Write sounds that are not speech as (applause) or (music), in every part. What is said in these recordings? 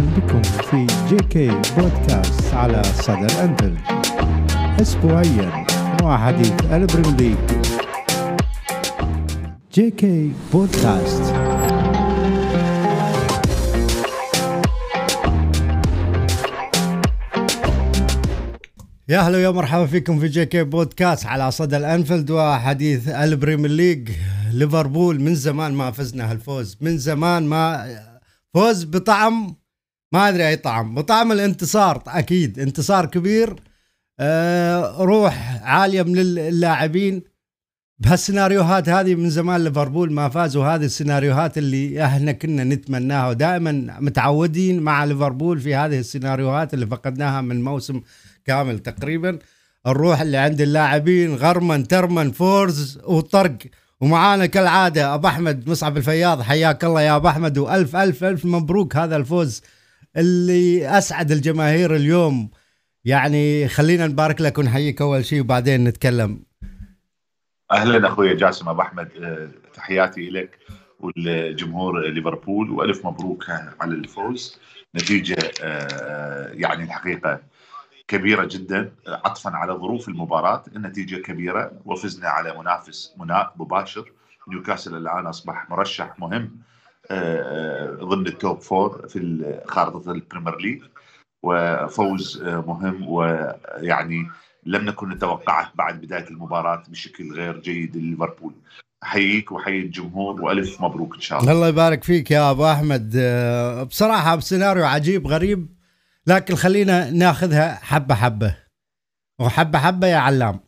بكم في JK Podcast على صدى الأنفيلد أسبوعيا مع حديث البريم JK Podcast يا هلا ويا مرحبا فيكم في JK Podcast على صدى الانفيلد وحديث البريمير ليج. ليفربول من زمان ما فزنا هالفوز من زمان ما فوز بطعم ما أدري أي طعم. بطعم الانتصار أكيد. انتصار كبير. آه روح عالية من اللاعبين. بهالسيناريوهات هذه من زمان ليفربول ما فاز وهذه السيناريوهات اللي إحنا كنا نتمناها. ودائما متعودين مع ليفربول في هذه السيناريوهات اللي فقدناها من موسم كامل تقريبا. الروح اللي عند اللاعبين غرما ترمن فورز وطرق. ومعانا كالعادة أبو أحمد مصعب الفياض. حياك الله يا أبو أحمد. وألف ألف ألف مبروك هذا الفوز. اللي أسعد الجماهير اليوم. يعني خلينا نبارك لك ونحييك أول شيء وبعدين نتكلم. أهلا أخوي جاسم أبو أحمد أه، تحياتي لك والجمهور ليفربول وألف مبروك على الفوز. نتيجة أه، يعني الحقيقة كبيرة جدا. عطفا على ظروف المباراة النتيجة كبيرة وفزنا على منافس مباشر. نيوكاسل الآن أصبح مرشح مهم آه، ضمن ال top four في خارطة البريمير ليج وفوز آه، مهم ويعني لم نكن نتوقعه بعد بداية المباراة بشكل غير جيد لليفربول. أحييك وأحيي الجمهور وألف مبروك إن شاء الله. الله يبارك فيك يا أبو أحمد. آه، بصراحة بسيناريو عجيب غريب لكن خلينا ناخذها حبة حبة. وحبة حبة يا علام.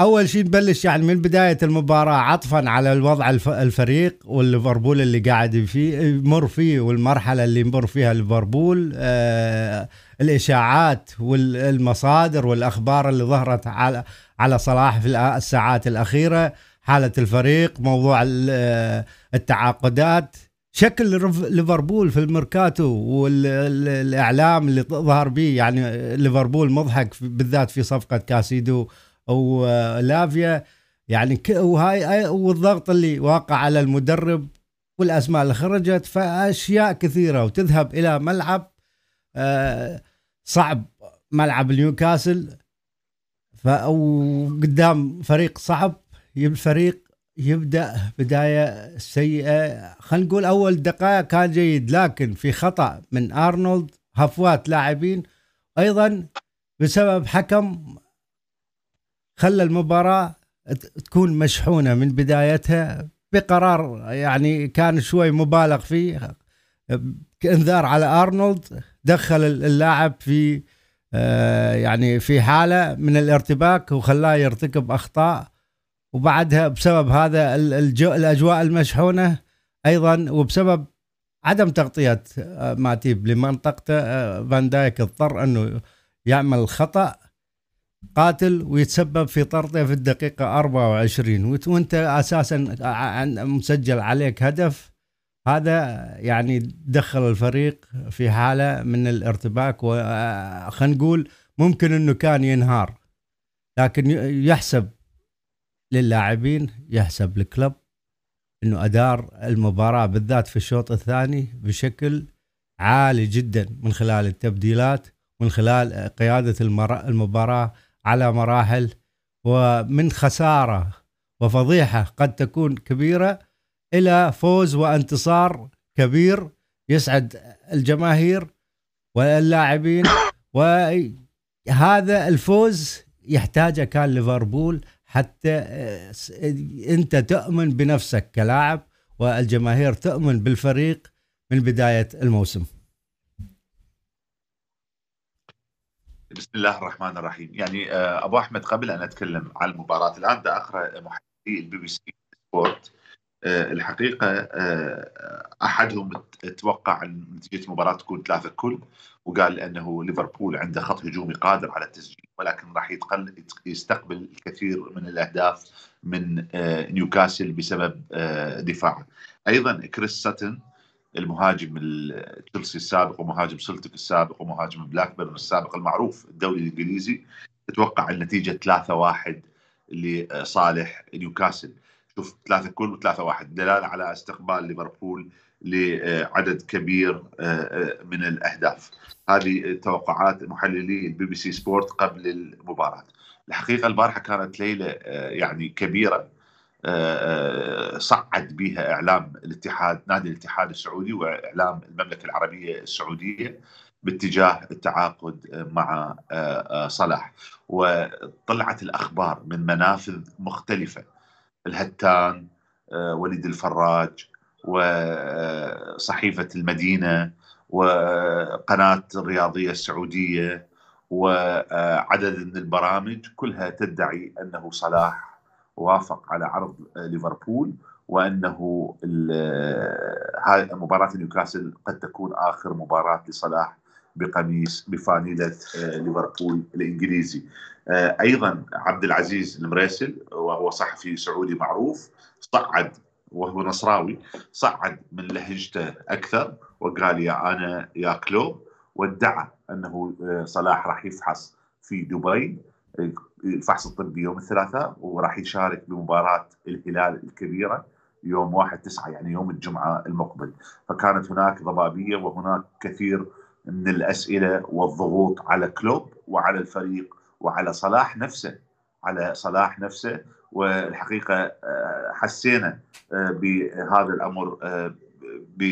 أول شيء نبلش يعني من بداية المباراة عطفا على الوضع الفريق والليفربول اللي قاعد فيه يمر فيه والمرحلة اللي يمر فيها ليفربول آه الإشاعات والمصادر والأخبار اللي ظهرت على على صلاح في الساعات الأخيرة حالة الفريق موضوع آه، التعاقدات شكل ليفربول في الميركاتو والاعلام اللي ظهر به يعني ليفربول مضحك بالذات في صفقة كاسيدو أو لافيا يعني وهاي والضغط اللي واقع على المدرب والأسماء اللي خرجت فأشياء كثيرة وتذهب إلى ملعب آه، صعب ملعب نيوكاسل قدام فريق صعب الفريق يبدأ بداية سيئة. خلينا نقول أول دقائق كان جيد لكن في خطأ من أرنولد هفوات لاعبين أيضا بسبب حكم خلى المباراة تكون مشحونة من بدايتها بقرار يعني كان شوي مبالغ فيه انذار على أرنولد دخل اللاعب في آه، يعني في حالة من الارتباك وخلاه يرتكب أخطاء. وبعدها بسبب هذا الأجواء المشحونة أيضا وبسبب عدم تغطية آه، ماتيب لمنطقته آه، فان دايك اضطر أنه يعمل خطأ. قاتل ويتسبب في طرده في الدقيقة 24 وانت أساسا مسجل عليك هدف. هذا يعني دخل الفريق في حالة من الارتباك وخلينا آه، نقول ممكن إنه كان ينهار. لكن يحسب للاعبين يحسب الكلب إنه أدار المباراة بالذات في الشوط الثاني بشكل عالي جدا من خلال التبديلات من خلال قيادة المباراة على مراحل ومن خسارة وفضيحة قد تكون كبيرة إلى فوز وانتصار كبير يسعد الجماهير واللاعبين (coughs) وهذا الفوز يحتاجه كان ليفربول حتى آه، أنت تؤمن بنفسك كلاعب والجماهير تؤمن بالفريق من بداية الموسم. بسم الله الرحمن الرحيم، يعني آه، أبو أحمد قبل أن أتكلم عن المباراة الآن بدي أقرأ محللي ال BBC Sport. آه، الحقيقة أحدهم توقع نتيجة المباراه تكون ثلاثة كل وقال أنه ليفربول عنده خط هجومي قادر على التسجيل ولكن راح يتقل يستقبل الكثير من الأهداف من آه، نيوكاسل بسبب آه، دفاعه. أيضا كريس ساتن المهاجم تشيلسي السابق ومهاجم سلتك السابق ومهاجم بلاكبرن السابق المعروف الدوري الإنجليزي تتوقع النتيجه 3-1 لصالح نيوكاسل. شوف ثلاثة كل وثلاثة واحد. دلالة على استقبال ليفربول لعدد كبير من الأهداف. هذه توقعات محللي ال BBC Sport قبل المباراة. الحقيقة البارحة كانت ليلة يعني كبيرة. صعد بها إعلام الاتحاد نادي الاتحاد السعودي وإعلام المملكة العربية السعودية باتجاه التعاقد مع صلاح. وطلعت الأخبار من منافذ مختلفة الهتان وليد الفراج وصحيفة المدينة وقناة الرياضية السعودية وعدد من البرامج كلها تدعي أنه صلاح وافق على عرض ليفربول وأنه مباراة نيوكاسل قد تكون آخر مباراة لصلاح بقميص بفانيلة ليفربول الإنجليزي. أيضا عبد العزيز المريسل وهو صحفي سعودي معروف صعد وهو نصراوي صعد من لهجته أكثر وقال يا أنا يا كلوب وادعى أنه آه، صلاح راح يفحص في دبي. الفحص الطبي يوم الثلاثاء وراح يشارك بمباراة الهلال الكبيرة يوم 1 9 يعني يوم الجمعة المقبل. فكانت هناك ضبابية وهناك كثير من الأسئلة والضغوط على كلوب وعلى الفريق وعلى صلاح نفسه على صلاح نفسه. والحقيقة آه، حسينا آه، بهذا الأمر آه، ب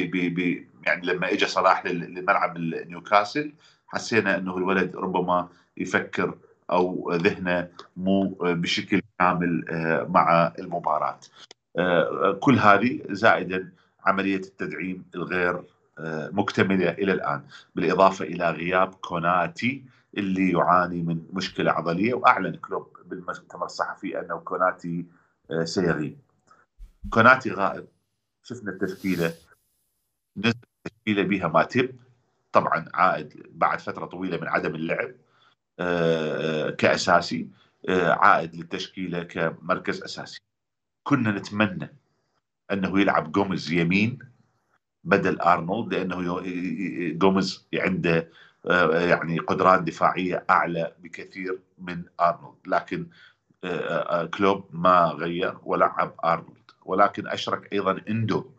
يعني لما اجى صلاح لملعب نيوكاسل حسينا إنه الولد ربما يفكر أو ذهنه مو بشكل كامل مع المباراة. كل هذه زائدا عملية التدعيم الغير مكتملة إلى الآن بالإضافة إلى غياب كوناتي اللي يعاني من مشكلة عضلية وأعلن كلوب بالمؤتمر الصحفي أنه كوناتي آه، سيغيب. كوناتي غائب. شفنا التشكيلة. نزل التشكيلة بها ماتب طبعا عائد بعد فترة طويلة من عدم اللعب. آه، كأساسي آه، عائد للتشكيلة كمركز أساسي. كنا نتمنى أنه يلعب جوميز يمين بدل أرنولد لأنه جوميز عنده آه، يعني قدرات دفاعية أعلى بكثير من أرنولد. لكن آه، آه، كلوب ما غير ولعب أرنولد. ولكن أشرك أيضا إندو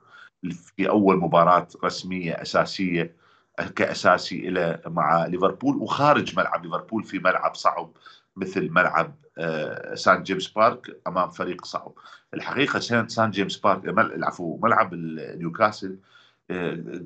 في أول مباراة رسمية أساسية كأساسي إلى مع ليفربول وخارج ملعب ليفربول في ملعب صعب مثل ملعب سان جيمس بارك أمام فريق صعب. الحقيقة سان جيمس بارك العفو ملعب نيوكاسل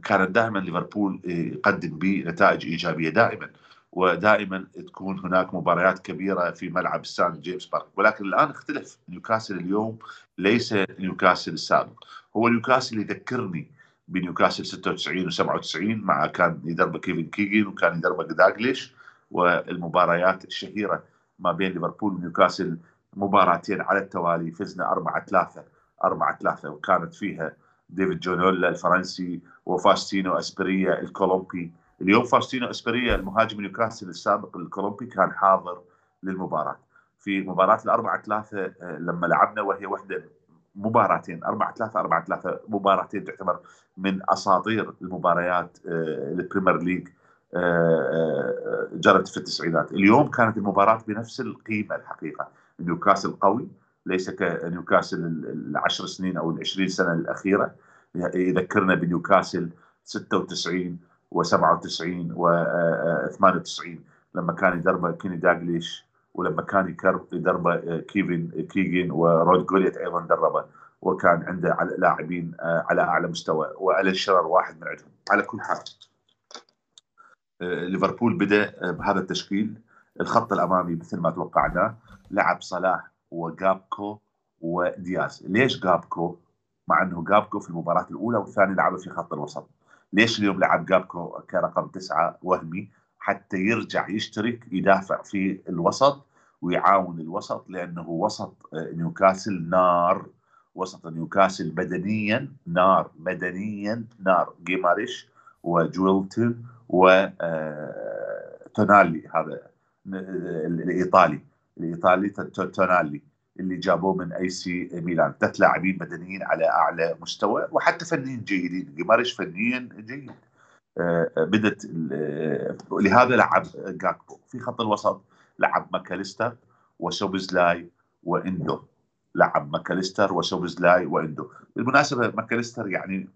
كانت دائما ليفربول يقدم بنتائج إيجابية دائما ودائما تكون هناك مباريات كبيرة في ملعب سان جيمس بارك. ولكن الآن اختلف نيوكاسل اليوم ليس نيوكاسل السابق. هو نيوكاسل يذكرني بنيوكاسل 96 و97 مع كان يدربه كيفن كيجن وكان يدربه داغليش والمباريات الشهيرة ما بين ليفربول ونيوكاسل مباراتين على التوالي فزنا 4 3 4 3 وكانت فيها ديفيد جينولا الفرنسي وفاستينو أسبريا الكولومبي. اليوم فاستينو أسبريا المهاجم نيوكاسل السابق الكولومبي كان حاضر للمباراة. في مباراة الأربعة ثلاثة آه، لما لعبنا وهي واحدة مباراتين أربعة ثلاثة أربعة ثلاثة مباراتين تعتبر من أساطير المباريات ال Premier League جرت في التسعينات. اليوم كانت المباراة بنفس القيمة الحقيقة. نيوكاسل قوي ليس كنيوكاسل العشر سنين أو العشرين سنة الأخيرة. يذكرنا بنيوكاسل 96 و97 و98 لما كان يدربه كيني داغليش ولما كان يدربه كيفن كيجن ورود جوليت أيضا دربه وكان عنده لاعبين على أعلى مستوى وألان شيرر واحد من عندهم على كل حال. ليفربول بدأ بهذا التشكيل. الخط الأمامي مثل ما توقعناه لعب صلاح وجابكو ودياز. ليش جابكو؟ مع أنه جابكو في المباراة الأولى والثانية لعب في خط الوسط. ليش اليوم لعب جابكو كرقم تسعة وهمي؟ حتى يرجع يشترك يدافع في الوسط ويعاون الوسط لأنه وسط آه، نيوكاسل نار وسط نيوكاسل بدنيا نار بدنيا نار جيماريش وجويلينتون وتونالي آه، هذا آه، الإيطالي الإيطالي تونالي اللي جابوه من أي سي ميلان. ثلاث لاعبين بدنيين على أعلى مستوى وحتى فنيين جيدين. جيماريش فنيا جيد. بدت لهذا لعب جاكبو. في خط الوسط لعب ماكاليستر وسوبزلاي وإندو. لعب ماكاليستر وسوبزلاي وإندو. بالمناسبة ماكاليستر يعني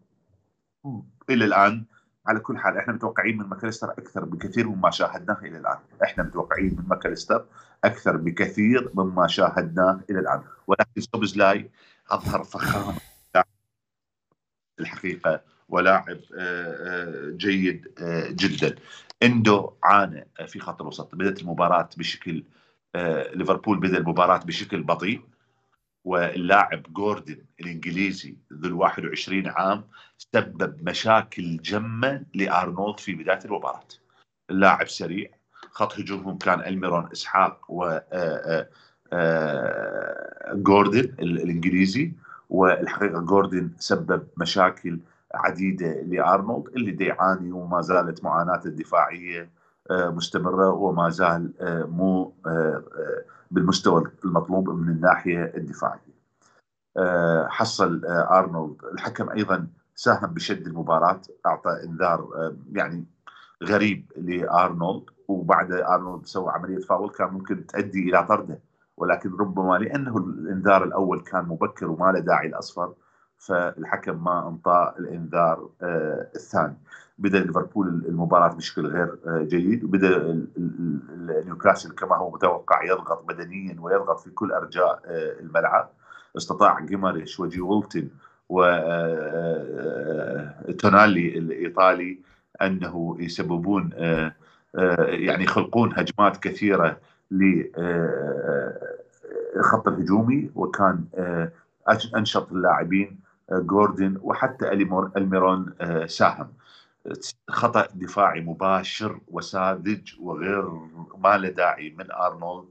إلى الآن على كل حال إحنا متوقعين من ماكاليستر أكثر بكثير مما شاهدناه إلى الآن، إحنا متوقعين من ماكاليستر أكثر بكثير مما شاهدناه إلى الآن، ولكن سوبزلاي أظهر فخامة الحقيقة ولاعب آه، آه، جيد آه، جدا. إندو عانى في خط الوسط، بدأت المباراة بشكل ليفربول بدأ المباراة بشكل بطيء واللاعب جوردن الإنجليزي ذو ال 21 عام سبب مشاكل جمة لأرنولد في بداية المباراة. اللاعب سريع خط هجومهم كان ألميرون إسحاق و آه، آه، آه، جوردن الإنجليزي والحقيقة جوردن سبب مشاكل عديده لأرنولد اللي دي يعاني وما زالت معاناته الدفاعية مستمرة وما زال مو بالمستوى المطلوب من الناحية الدفاعية. آه، حصل آه، أرنولد. الحكم أيضا ساهم بشد المباراة أعطى إنذار آه، يعني غريب لأرنولد. وبعد أرنولد سوى عملية فاول كان ممكن تؤدي إلى طرده. ولكن ربما لأنه الإنذار الأول كان مبكر وما له داعي الأصفر فالحكم ما أنطى الإنذار الثاني. بدأ ليفربول المباراة بشكل غير آه، جيد وبدأ نيوكاسل كما هو متوقع يضغط بدنيا ويضغط في كل أرجاء آه، الملعب. استطاع جيماريش وجي وولتن وتونالي آه، الإيطالي أنه يسببون يعني يخلقون هجمات كثيرة للخط الهجومي وكان أنشط اللاعبين جوردن وحتى ألميرون ساهم. خطأ دفاعي مباشر وساذج وغير ما له داعي من أرنولد.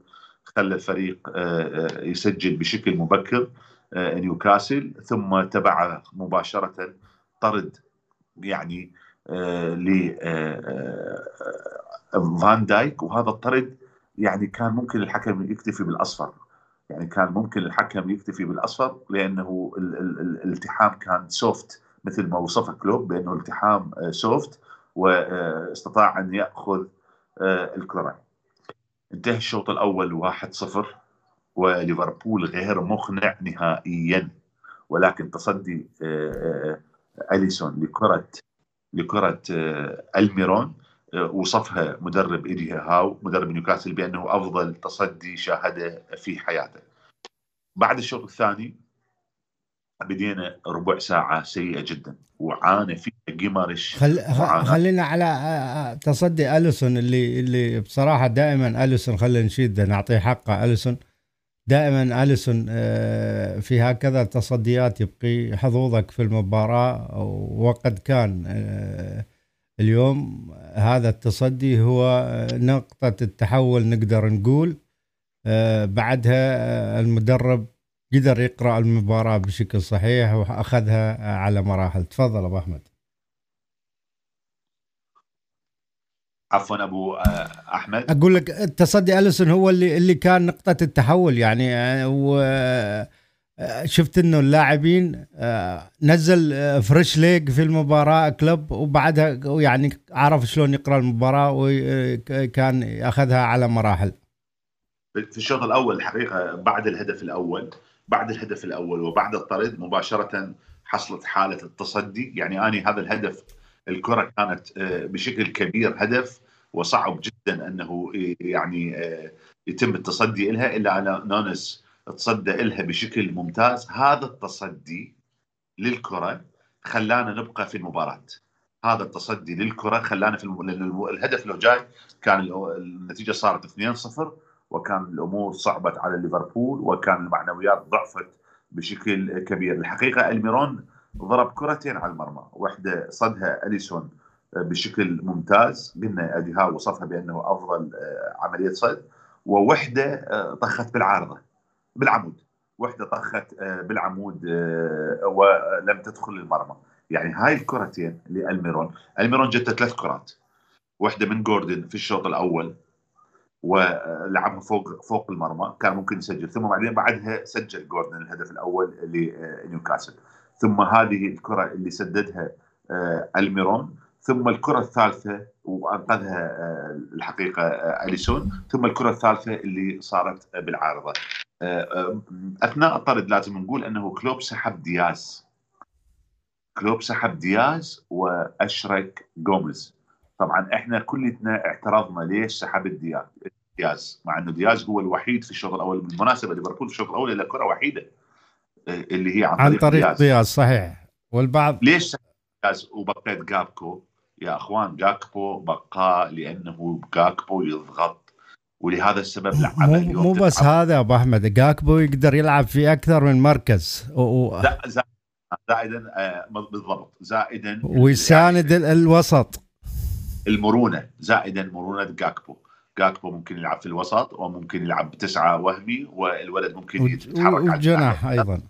خلى الفريق آه، آه، يسجل بشكل مبكر آه، نيوكاسل. ثم تبعه مباشرة طرد يعني ل فان دايك. وهذا الطرد يعني كان ممكن الحكم يكتفي بالأصفر. يعني كان ممكن الحكم يكتفي بالأصفر لأنه الالتحام كان soft مثل ما وصفه كلوب بأنه التحام آه، soft واستطاع أن يأخذ آه، الكرة. انتهى الشوط الأول 1-0 وليفربول غير مقنع نهائيا ولكن تصدي آه، أليسون لكره لكرة ألميرون وصفها مدرب إيدي هاو مدرب نيوكاسل بأنه أفضل تصدي شاهده في حياته. بعد الشوط الثاني بدينا ربع ساعة سيئة جدا وعانى فيها جيمارش خل... خلينا على تصدي أليسون اللي اللي بصراحة دائما أليسون خلينا نشيد نعطيه حقه أليسون. دائما أليسون آه، في هكذا تصديات يبقي حظوظك في المباراة وقد كان آه، اليوم هذا التصدي هو نقطة التحول نقدر نقول آه، بعدها المدرب قدر يقرأ المباراة بشكل صحيح وأخذها على مراحل. تفضل أبو أحمد. عفوا أبو آه، أحمد. أقول لك تصدي أليسون هو اللي اللي كان نقطة التحول يعني آه، و آه، شفت إنه اللاعبين نزل fresh legs في المباراة كلوب وبعدها يعني عرف شلون يقرأ المباراة وكان أخذها على مراحل. في الشوط الأول الحقيقة بعد الهدف الأول بعد الهدف الأول وبعد الطرد مباشرة حصلت حالة التصدي. يعني أني هذا الهدف الكرة كانت آه، بشكل كبير هدف وصعب جدا أنه يعني آه، يتم التصدي لها إلا أنا نونس تصدى لها بشكل ممتاز. هذا التصدي للكرة خلانا نبقى في المباراة. هذا التصدي للكرة خلانا في الم... الهدف لو جاي كان النتيجة صارت 2-0 وكان الأمور صعبت على ليفربول وكان المعنويات ضعفت بشكل كبير. الحقيقة الميرون ضرب كرتين على المرمى واحدة صدها أليسون بشكل ممتاز. قلنا ادي ها وصفها بأنه أفضل آه، عملية صد ووحدة آه، طخت بالعارضة. بالعمود. وحدة طخت آه، بالعمود ولم تدخل المرمى. يعني هاي الكرتين لألميرون. ألميرون جت ثلاث كرات. واحدة من جوردن في الشوط الأول ولعبها فوق فوق المرمى. كان ممكن يسجل. ثم بعدين بعدها سجل جوردن الهدف الأول لنيوكاسل ثم هذه الكرة اللي سددها آه، ألميرون. ثم الكرة الثالثة وأنقذها آه، الحقيقة آه، أليسون. ثم الكرة الثالثة اللي صارت بالعارضة. أثناء الطرد لازم نقول إنه كلوب سحب دياز. كلوب سحب دياز وأشرك جوميز. طبعا إحنا كلنا اعترضنا ليش سحب دياز دياز مع إنه دياز هو الوحيد في الشوط الأول بالمناسبة ليفربول في الشوط الأول إلا كرة وحيدة اللي هي عن طريق, عن طريق دياز. دياز صحيح. والبعض ليش دياز؟ وبقيت جاكبو يا أخوان جاكبو بقى لأنه جاكبو يضغط ولهذا السبب لعب مو, مو بس هذا أبو أحمد جاكبو يقدر يلعب في أكثر من مركز. و... زائدا آه، بالضبط زائدا ويساند يعني الوسط. المرونة زائدا مرونة جاكبو. جاكبو ممكن يلعب في الوسط وممكن يلعب بتسعة وهمي والولد ممكن يتحرك والجناح أيضا.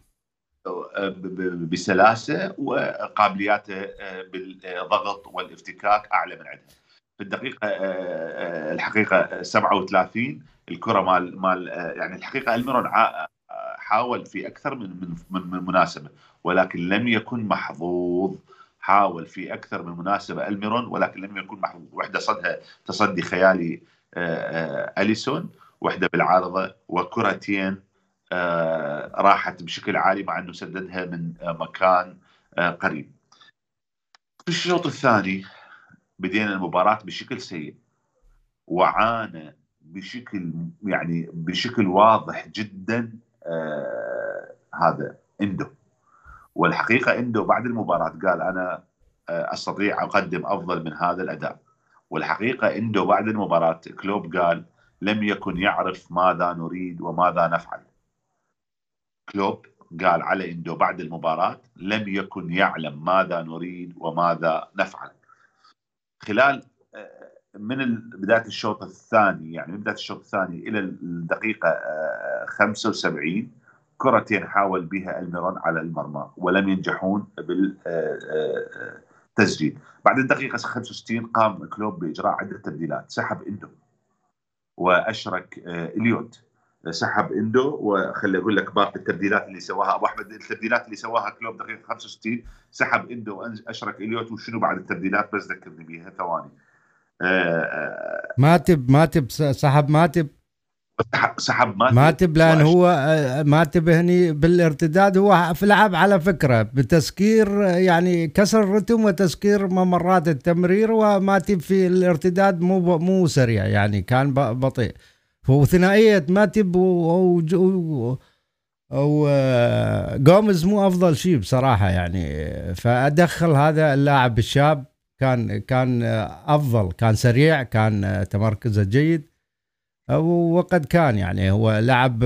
بسلاسة وقابلياته آه، بالضغط والافتكاك أعلى من عندها في الدقيقة آه، آه، الحقيقة 37 الكرة مال مال يعني الحقيقة ألميرون حاول في أكثر من من من مناسبة ولكن لم يكن محظوظ حاول في أكثر من مناسبة ألميرون ولكن لم يكن محظوظ وحدة صدها تصدي خيالي أليسون وحدة بالعارضة وكرتين راحت بشكل عالي مع أنه سددها من مكان قريب. في الشوط الثاني بدينا المباراة بشكل سيء. وعانى بشكل يعني بشكل واضح جدا آه هذا إندو. والحقيقة إندو بعد المباراة قال أنا آه أستطيع أقدم أفضل من هذا الأداء. والحقيقة إندو بعد المباراة كلوب قال لم يكن يعرف ماذا نريد وماذا نفعل. كلوب قال على إندو بعد المباراة لم يكن يعلم ماذا نريد وماذا نفعل. خلال آه، من بداية الشوط الثاني يعني من بداية الشوط الثاني إلى الدقيقة 75 آه، كرتين حاول بها الميرون على المرمى ولم ينجحون بالتسجيل بعد الدقيقة 65 قام كلوب بإجراء عدة تبديلات سحب إندو وأشرك آه، إليوت. سحب اندو وخلي أقول لك باقي التبديلات اللي سواها. ابو أحمد التبديلات اللي سواها كلوب دقيقة 65 سحب اندو واشرك إليوت وشنو بعد التبديلات؟ بس ذكرني بيها. ثواني. آه، آه، ماتب ماتب سحب ماتب سحب ماتب ماتب لأن هو آه، ماتب هني بالارتداد. هو في لعب على فكرة بتسكير يعني كسر الرتم وتسكير ممرات التمرير وماتب في الارتداد مو مو سريع يعني كان بطيء. وثنائية ماتب و, و... و... جوميز مو أفضل شيء بصراحة يعني. فأدخل هذا اللاعب الشاب. كان كان أفضل. كان سريع كان تمركزه جيد. وقد كان يعني. هو لعب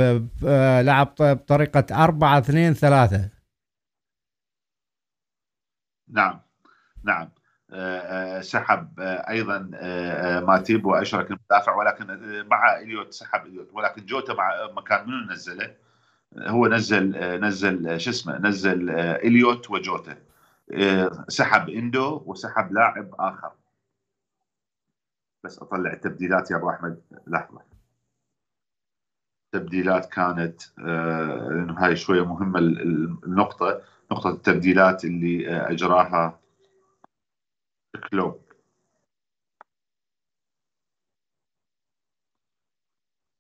لعب بطريقة 4 2 3 نعم. نعم. سحب أيضا ماتيب وأشرك المدافع ولكن مع إليوت سحب إليوت ولكن جوتا مع مكان منو نزله؟ هو نزل نزل شو اسمه نزل إليوت وجوتا. سحب إندو وسحب لاعب آخر. بس أطلع التبديلات يا أبو أحمد. لحظة. التبديلات كانت لأنه هاي شوية مهمة النقطة نقطة التبديلات اللي أجراها كلوب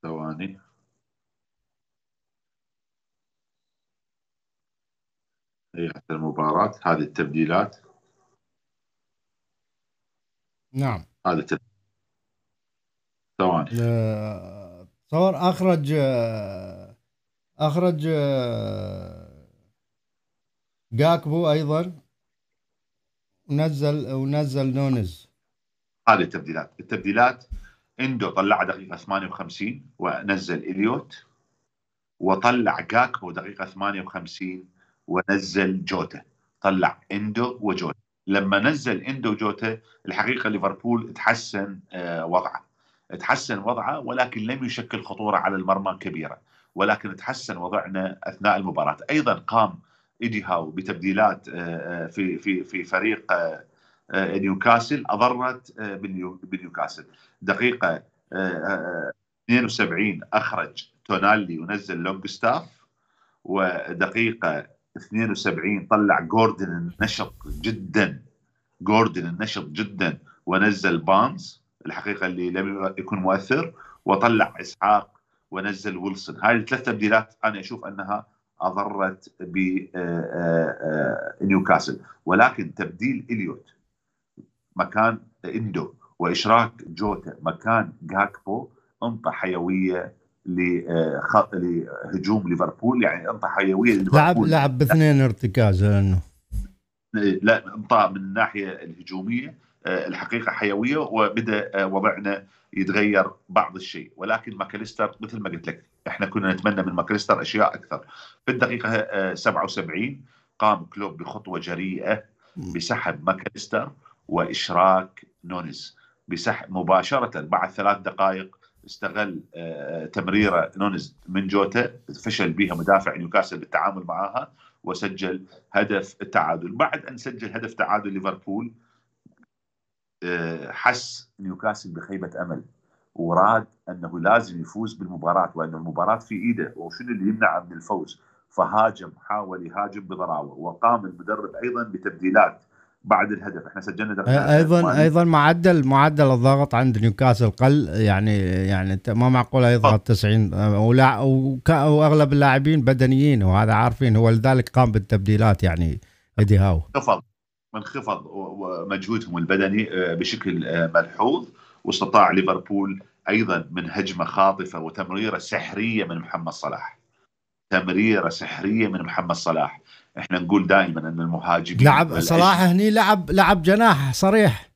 ثواني هي حتى المباراة. هذه التبديلات. نعم. هذا التبديل ثواني تصور أخرج أخرج آه، جاكبو أيضا. ونزل ونزل نونز. هذه التبديلات. التبديلات إندو طلع دقيقة 58 ونزل إليوت وطلع جاكبو دقيقة 58 ونزل جوتا. طلع إندو وجوتا. لما نزل إندو وجوتا الحقيقة ليفربول تحسن آه، وضعه. تحسن وضعه ولكن لم يشكل خطورة على المرمى كبيرة. ولكن تحسن وضعنا أثناء المباراة. أيضا قام ايدي هاو بتبديلات آه، آه، في في في فريق آه، نيوكاسل أضرت بنيوكاسل دقيقة 72 أخرج تونالي ونزل لونج ستاف ودقيقه 72 طلع جوردن النشط جدا جوردن النشط جدا ونزل بانز الحقيقة اللي لم يكن مؤثر وطلع إسحاق ونزل ويلسون. هاي الثلاث تبديلات أنا أشوف أنها أضرت بنيوكاسل ولكن تبديل إليوت مكان إندو وإشراك جوتا مكان جاكبو انطى حيوية لهجوم ليفربول. يعني انطى حيوية لليفربول. لعب لعب باثنين ارتكاز لأنه. لا انطى من الناحية الهجومية آه، الحقيقة حيوية وبدأ آه، وضعنا يتغير بعض الشيء. ولكن ماكاليستر مثل ما قلت لك إحنا كنا نتمنى من ماكاليستر أشياء أكثر. في الدقيقة 77 آه، قام كلوب بخطوة جريئة بسحب ماكاليستر وإشراك نونز بسحب مباشرة بعد ثلاث دقائق استغل تمريره نونز من جوتا فشل بها مدافع نيوكاسل بالتعامل معها وسجل هدف التعادل. بعد أن سجل هدف تعادل ليفربول آه، حس نيوكاسل بخيبة أمل. وراد أنه لازم يفوز بالمباراة وأن المباراة في إيده وشنو اللي يمنعه من الفوز؟ فهاجم حاول يهاجم بضراوة وقام المدرب أيضا بتبديلات بعد الهدف. إحنا سجلنا أيضا أيضا معدل معدل الضغط عند نيوكاسل قل يعني يعني ما معقول يضغط 90 ولا وأغلب اللاعبين بدنيين وهذا عارفين. هو لذلك قام بالتبديلات يعني ايدي هاو انخفض منخفض مجهودهم البدني آه، بشكل آه، ملحوظ. واستطاع ليفربول أيضا من هجمة خاطفة وتمريرة سحرية من محمد صلاح. تمريرة سحرية من محمد صلاح. إحنا نقول دائما إن المهاجمين لعب صلاح هني لعب لعب جناح صريح.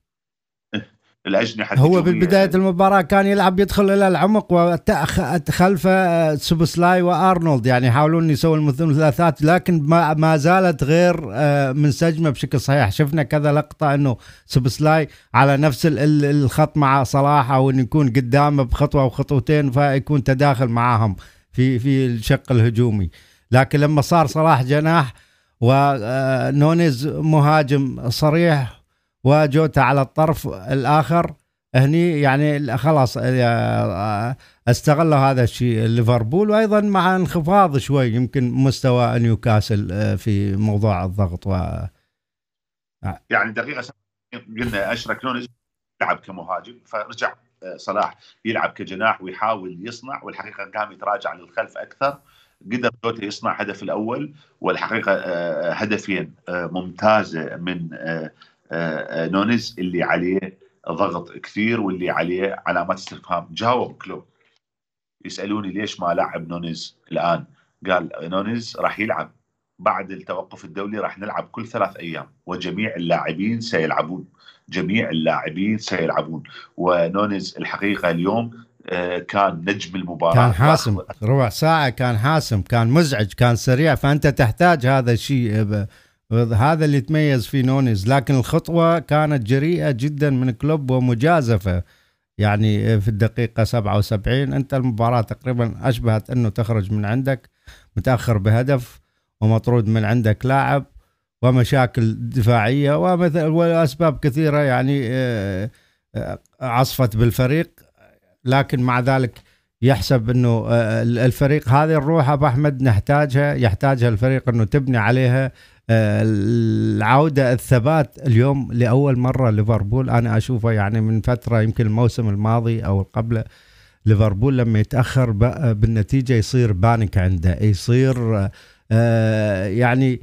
الأجنحة هو ببدايه المباراة كان يلعب يدخل إلى العمق وخلفه سوبسلاي وأرنولد. يعني يحاولون يسوون المثلثات لكن ما, ما زالت غير آه، منسجمه بشكل صحيح. شفنا كذا لقطة إنه سوبسلاي على نفس الخط مع صلاح أو إنه يكون قدامه بخطوة أو خطوتين فيكون تداخل معاهم في في الشق الهجومي. لكن لما صار صلاح جناح ونونيز مهاجم صريح وجوتا على الطرف الآخر هني يعني خلاص آه، استغلوا هذا الشيء. ليفربول وأيضا مع انخفاض شوي يمكن مستوى نيوكاسل آه، في موضوع الضغط و يعني دقيقة قلنا أشرك نونيز لعب كمهاجم فرجع آه، صلاح يلعب كجناح ويحاول يصنع والحقيقة قام يتراجع للخلف أكثر. قدر جوتا يصنع هدف الأول والحقيقة هدفين ممتازة من آه، نونيز اللي عليه ضغط كثير واللي عليه علامات استفهام. جاوب كلوب. يسألوني ليش ما لعب نونيز الآن؟ قال نونيز راح يلعب. بعد التوقف الدولي راح نلعب كل ثلاث أيام وجميع اللاعبين سيلعبون. جميع اللاعبين سيلعبون. ونونيز الحقيقة اليوم آه، كان نجم المباراة. كان حاسم. ربع ساعة كان حاسم كان مزعج كان سريع. فأنت تحتاج هذا الشيء هذا اللي تميز فيه نونيز لكن الخطوة كانت جريئة جدا من كلوب ومجازفة. يعني في الدقيقة 77 أنت المباراة تقريبا أشبهت أنه تخرج من عندك متأخر بهدف ومطرود من عندك لاعب ومشاكل دفاعية ومثل وأسباب كثيرة يعني آه، آه، عصفت بالفريق. لكن مع ذلك يحسب أنه آه، الفريق هذه الروح أبو أحمد نحتاجها يحتاجها الفريق أنه تبني عليها. العودة الثبات اليوم لأول مرة ليفربول. أنا أشوفه يعني من فترة يمكن الموسم الماضي أو قبله ليفربول لما يتأخر بالنتيجة يصير بانك عنده يصير آه، يعني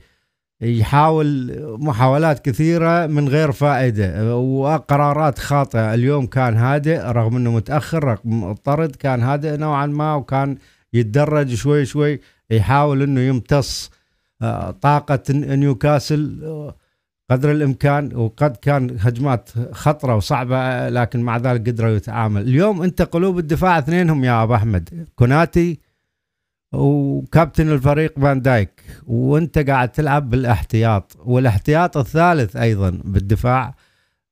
يحاول محاولات كثيرة من غير فائدة وقرارات خاطئة. اليوم كان هادئ رغم أنه متأخر رغم الطرد كان هادئ نوعا ما وكان يتدرج شوي شوي يحاول أنه يمتص طاقة نيوكاسل آه، قدر الإمكان وقد كان هجمات خطرة وصعبة لكن مع ذلك قدروا يتعامل. اليوم أنت قلوب الدفاع اثنينهم يا أبو أحمد كوناتي وكابتن الفريق فان دايك وأنت قاعد تلعب بالإحتياط والإحتياط الثالث أيضا بالدفاع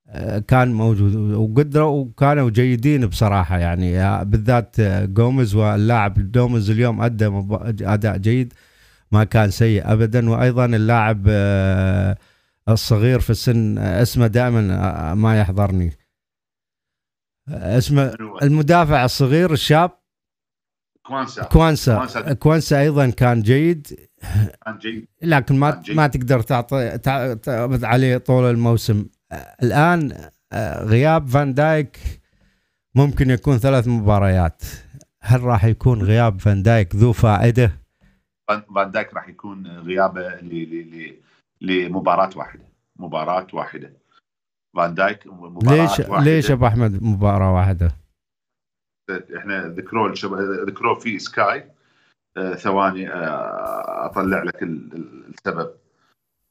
آه، كان موجود وقدروا وكانوا جيدين بصراحة يعني آه، بالذات جوميز واللاعب جوميز اليوم أدى أداء جيد. ما كان سيء ابدا. وأيضا اللاعب آه، الصغير في السن اسمه دائما ما يحضرني. اسمه المدافع الصغير الشاب كوانسا. كوانسا. كوانسا. أيضا كان جيد. كان جيد. لكن ما جيد. ما تقدر تعطي تعتمد عليه طول الموسم. الآن آه، غياب فان دايك ممكن يكون ثلاث مباريات. هل راح يكون غياب فان دايك ذو فائدة؟ فان دايك راح يكون غيابة لمباراة واحدة. مباراة واحدة. فان دايك مباراة ليش واحدة. ليش أبو أحمد مباراة واحدة؟ إحنا ذكروه ذكروه في سكاي. آه ثواني آه أطلع لك السبب.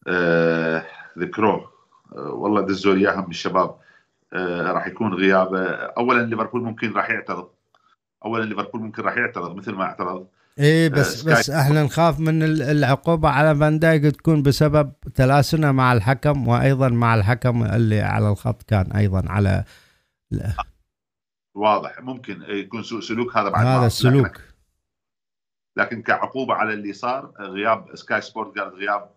آه ذكروه. والله دزوا لي إياهم الشباب. آه راح يكون غيابة. اولا ليفربول ممكن راح يعترض. اولا ليفربول ممكن راح يعترض مثل ما اعترض. إيه بس آه بس إحنا نخاف من العقوبة على فان دايك تكون بسبب تلاسنه مع الحكم وأيضا مع الحكم اللي على الخط كان أيضا على لا. واضح. ممكن يكون سوء سلوك هذا بعد هذا السلوك. لكن, لكن كعقوبة على اللي صار غياب سكاي سبورت قال غياب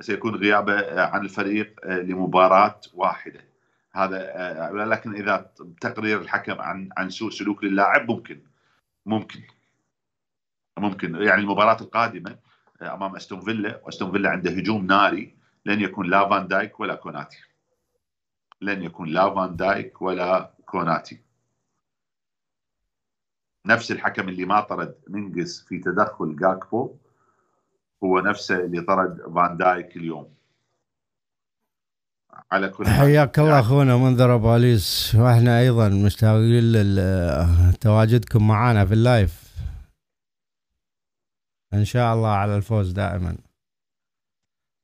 سيكون غيابة عن الفريق لمباراة واحدة. هذا لكن إذا تقرير الحكم عن عن سوء سلوك للاعب ممكن ممكن. ممكن يعني المباراة القادمة أمام أستون فيلا وأستون فيلا عنده هجوم ناري لن يكون لا فان دايك ولا كوناتي. لن يكون لا فان دايك ولا كوناتي. نفس الحكم اللي ما طرد منجز في تدخل جاكبو هو نفسه اللي طرد فان دايك اليوم. على كل حياك الله أخونا منذر أبو اليس وإحنا أيضا مشتاقين لتواجدكم معنا في ال live. إن شاء الله على الفوز دائما.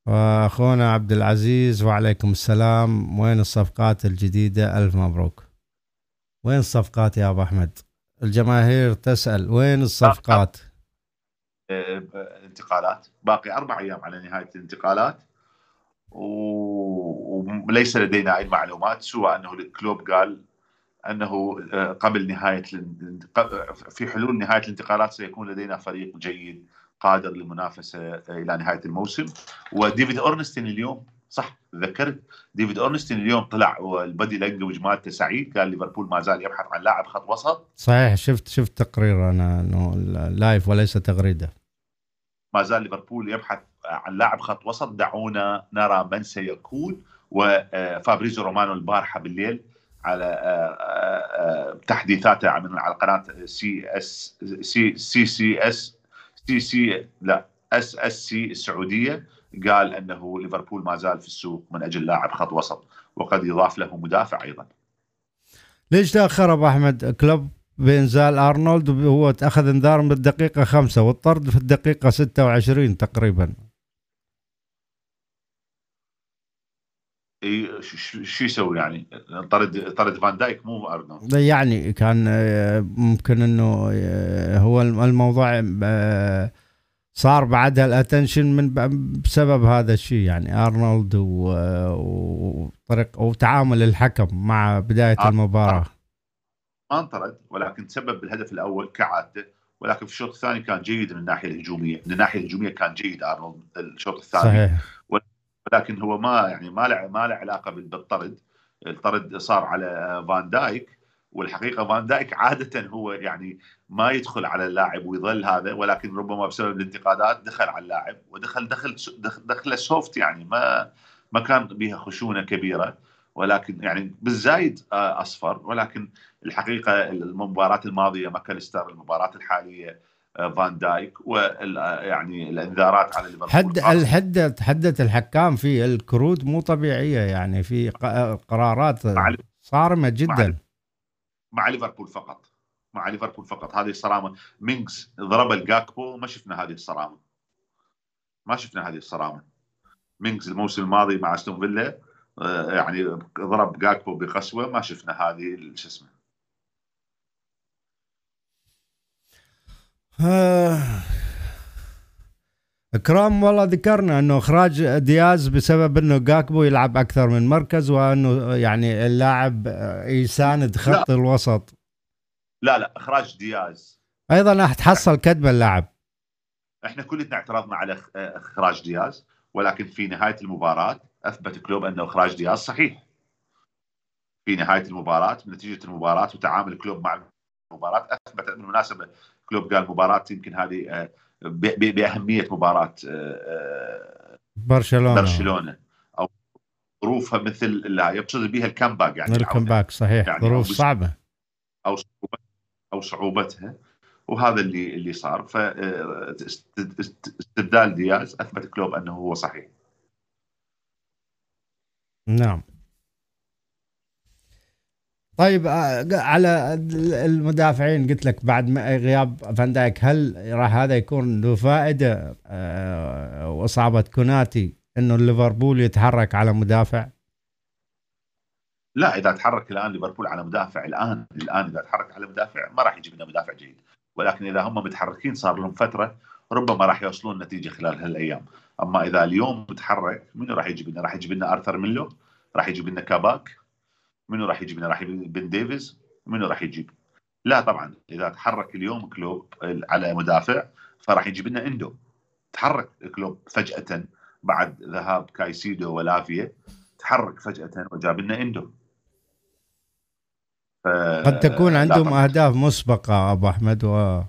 وأخونا عبد العزيز وعليكم السلام. وين الصفقات الجديدة؟ ألف مبروك. وين الصفقات يا أبو أحمد؟ الجماهير تسأل وين الصفقات؟ انتقالات. باقي أربع أيام على نهاية الانتقالات. وليس لدينا أي معلومات سوى أنه الكلوب قال أنه آه، قبل نهاية في حلول نهاية الانتقالات سيكون لدينا فريق جيد قادر للمنافسه آه، إلى نهاية الموسم. وديفيد أورنستين اليوم صح ذكرت ديفيد أورنستين اليوم طلع وال body language مالته سعيد قال ليفربول ما زال يبحث عن لاعب خط وسط. صحيح شفت شفت تقرير أنا إنه live وليس تغريدة. ما زال ليفربول يبحث عن لاعب خط وسط. دعونا نرى من سيكون. وفابريزو رومانو البارحة بالليل على آه، آه، تحديثاته من على قناة سي إس سي سي سي إس سي سي لا اس اس سي السعودية قال أنه ليفربول ما زال في السوق من أجل لاعب خط وسط وقد يضاف له مدافع أيضا. ليش تاخر أبو أحمد كلوب بانزال أرنولد وهو أخذ انذار بالدقيقه خمسة والطرد في الدقيقة 26 تقريبا شو يسوي يعني؟ طرد طرد فان دايك مو أرنولد. يعني كان آه، ممكن إنه آه، هو الموضوع آه، صار بعدها ال attention من بسبب هذا الشيء يعني. أرنولد وطريق وتعامل الحكم مع بداية المباراة. ما انطرد ولكن تسبب بالهدف الأول كعادته ولكن في الشوط الثاني كان جيد من الناحية الهجومية، من الناحية الهجومية كان جيد أرنولد الشوط الثاني. صحيح. ولكن هو ما يعني ما له ما له علاقة بالطرد، الطرد صار على فان دايك والحقيقة فان دايك عادة هو يعني ما يدخل على اللاعب ويظل هذا ولكن ربما بسبب الانتقادات دخل على اللاعب ودخل دخل دخل soft يعني ما ما كان بها خشونة كبيرة. ولكن يعني بالزايد آه، أصفر. ولكن الحقيقة المباراة الماضية ماكاليستر المباراة الحالية فان دايك ويعني الإنذارات على ليفربول. حد الحدة حدت الحكام في الكروت مو طبيعية يعني في قرارات صارمة جدا. مع, ليفربول فقط. مع ليفربول فقط. هذه الصرامة. مينغز ضرب الجاكبو ما شفنا هذه الصرامة. ما شفنا هذه الصرامة. مينغز الموسم الماضي مع أستون فيلا آه، يعني ضرب جاكبو بقسوة ما شفنا هذه شو اسمه آه. إكرام والله ذكرنا إنه إخراج دياز بسبب إنه جاكبو يلعب أكثر من مركز وإنه يعني اللاعب يساند خط لا. الوسط لا لا إخراج دياز أيضا راح تحصل كدب اللاعب إحنا كلنا اعترضنا على إخراج دياز ولكن في نهاية المباراة اثبت كلوب إنه إخراج دياز صحيح في نهاية المباراة نتيجة المباراة وتعامل كلوب مع المباراة أثبت بالمناسبة كلوب قال مباراة يمكن هذه آه، بأهمية مباراة آه، آه، برشلونة. برشلونة. أو ظروفها مثل لا يقصد بها ال comeback يعني. ال comeback صحيح. يعني ظروف صعبة. أو أو صعوبتها. وهذا اللي اللي صار. فاستبدال دياز أثبت كلوب أنه هو صحيح. نعم. طيب آه، على المدافعين قلت لك بعد غياب فان دايك هل راح هذا يكون له فائدة آه، وإصابة كوناتي إنه ليفربول يتحرك على مدافع؟ لا إذا تحرك الآن ليفربول على مدافع الآن الآن إذا تحرك على مدافع ما راح يجيب لنا مدافع جيد ولكن إذا هم متحركين صار لهم فترة ربما راح يوصلون نتيجة خلال هالأيام أما إذا اليوم متحرك منو راح يجيب لنا؟ راح يجيب لنا أرثر ميلو راح يجيب لنا كاباك منو راح يجيب؟ راح يجيب بن ديفيز؟ منو راح يجيب؟ لا طبعا إذا تحرك اليوم كلوب على مدافع فراح يجيب لنا إندو. تحرك كلوب فجأة بعد ذهاب كايسيدو ولافيا تحرك فجأة وجاب لنا إندو. قد تكون عندهم أهداف مسبقة أبو أحمد و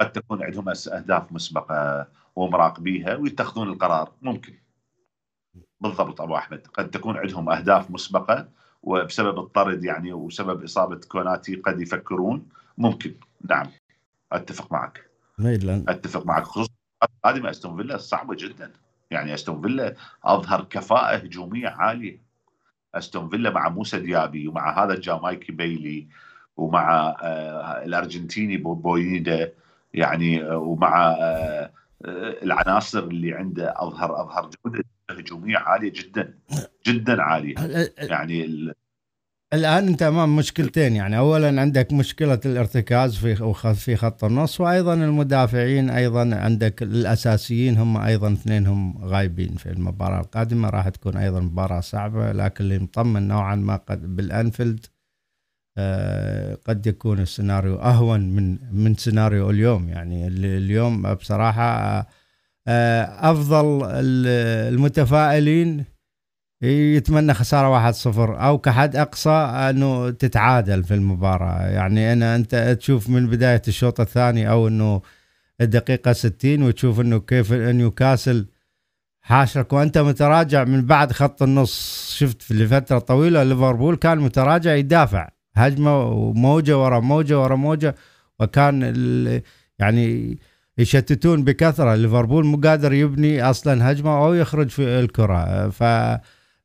قد تكون عندهم أهداف مسبقة ومراقبيها ويتخذون القرار ممكن. بالضبط أبو أحمد. قد تكون عندهم أهداف مسبقة وبسبب الطرد يعني وسبب إصابة كوناتي قد يفكرون. ممكن. نعم. أتفق معك. أتفق معك. خصوصا قادمه أستون فيلا صعبة جدا. يعني أستون فيلا أظهر كفاءة هجومية عالية. أستون فيلا مع موسى ديابي ومع هذا الجامايكي بيلي ومع آه الأرجنتيني بوينديا يعني آه ومع آه العناصر اللي عنده اظهر أظهر جودة. هجوميه عالية جدا جدا عالية. يعني ال... الآن أنت أمام مشكلتين يعني اولا عندك مشكلة الارتكاز في في خط النص وأيضا المدافعين أيضا عندك الأساسيين هم أيضا اثنينهم غايبين في المباراة القادمة. راح تكون أيضا مباراة صعبة لكن اللي مطمن نوعا ما قد بالأنفيلد آه قد يكون السيناريو أهون من من سيناريو اليوم. يعني اليوم بصراحة آه أفضل المتفائلين يتمنى خسارة 1-0 أو كحد أقصى أنه تتعادل في المباراة. يعني أنا أنت تشوف من بداية الشوط الثاني أو إنه الدقيقة 60 وتشوف إنه كيف نيوكاسل حاشرك. وأنت متراجع من بعد خط النص. شفت لفترة طويلة ليفربول كان متراجع يدافع. هجمة وموجة ورا موجة ورا موجة. وكان يعني يشتتون بكثرة. ليفربول مو قادر يبني أصلا هجمة أو يخرج في الكرة. ف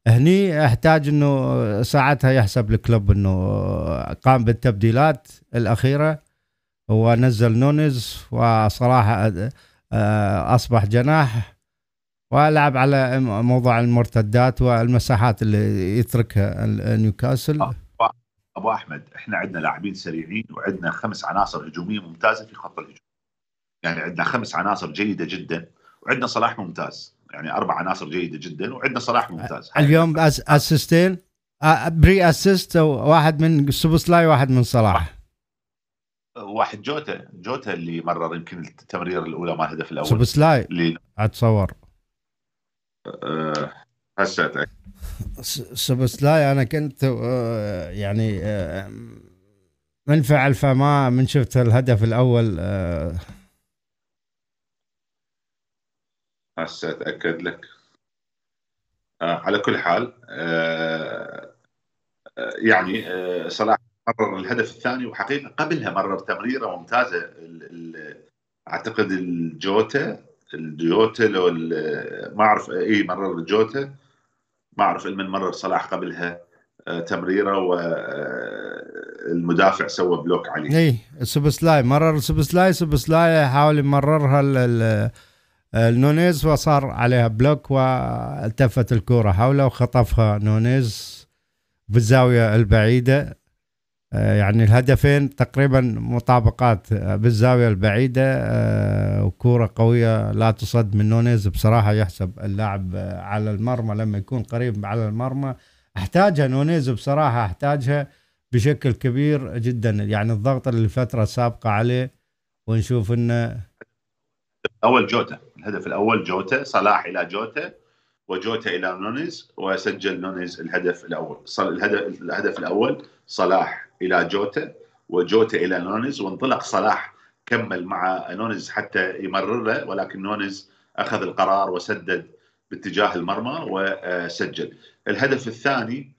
هني أحتاج إنه ساعتها يحسب لكلوب إنه قام بالتبديلات الأخيرة. هو نزل نونيز وصلاح آه، أصبح جناح ولعب على موضوع المرتدات والمساحات اللي يتركها نيوكاسل. أبو أحمد أحنا عندنا لاعبين سريعين وعندنا خمس عناصر هجومية ممتازة في خط الهجوم. يعني عندنا خمس عناصر جيدة جدا وعندنا صلاح ممتاز. يعني أربع عناصر جيدة جدا وعندنا صلاح ممتاز. اليوم أس assistين pre-assist واحد من سوبوسلاي واحد من صلاح. واحد. جوتا. جوتا اللي مرر يمكن التمرير الأولى مال الهدف الأول. سوبوسلاي. اللي أتصور. أه هسه سوبوسلاي أنا كنت أه يعني أه منفعل فما من شفت الهدف الأول أه هسه أتأكد لك. آه على كل حال آه, آه، يعني آه صلاح مرر الهدف الثاني وحقيقة قبلها مرر تمريرة ممتازة ال ال أعتقد لجوتا لجوتا لو ما أعرف إي مرر لجوتا. ما أعرف من مرر صلاح قبلها آه تمريرة والمدافع آه، سوى block عليه. إي سوبوسلاي مرر سوبوسلاي سوبوسلاي حاول يمررها نونيز وصار عليها block والتفت الكرة حوله وخطفها نونيز بالزاوية البعيدة. آه، يعني الهدفين تقريبا مطابقات بالزاوية البعيدة آه، وكورة قوية لا تصد من نونيز. بصراحة يحسب اللاعب على المرمى لما يكون قريب على المرمى. أحتاجها نونيز بصراحة أحتاجها بشكل كبير جدا. يعني الضغط اللي الفترة السابقة عليه ونشوف إنه أول جوتا. الهدف الأول جوتا صلاح إلى جوتا وجوتا إلى نونيز وسجل نونيز الهدف الأول. الهدف الهدف الأول صلاح إلى جوتا وجوتا إلى نونيز وانطلق صلاح كمل مع نونيز حتى يمرر له ولكن نونيز أخذ القرار وسدد باتجاه المرمى وسجل. الهدف الثاني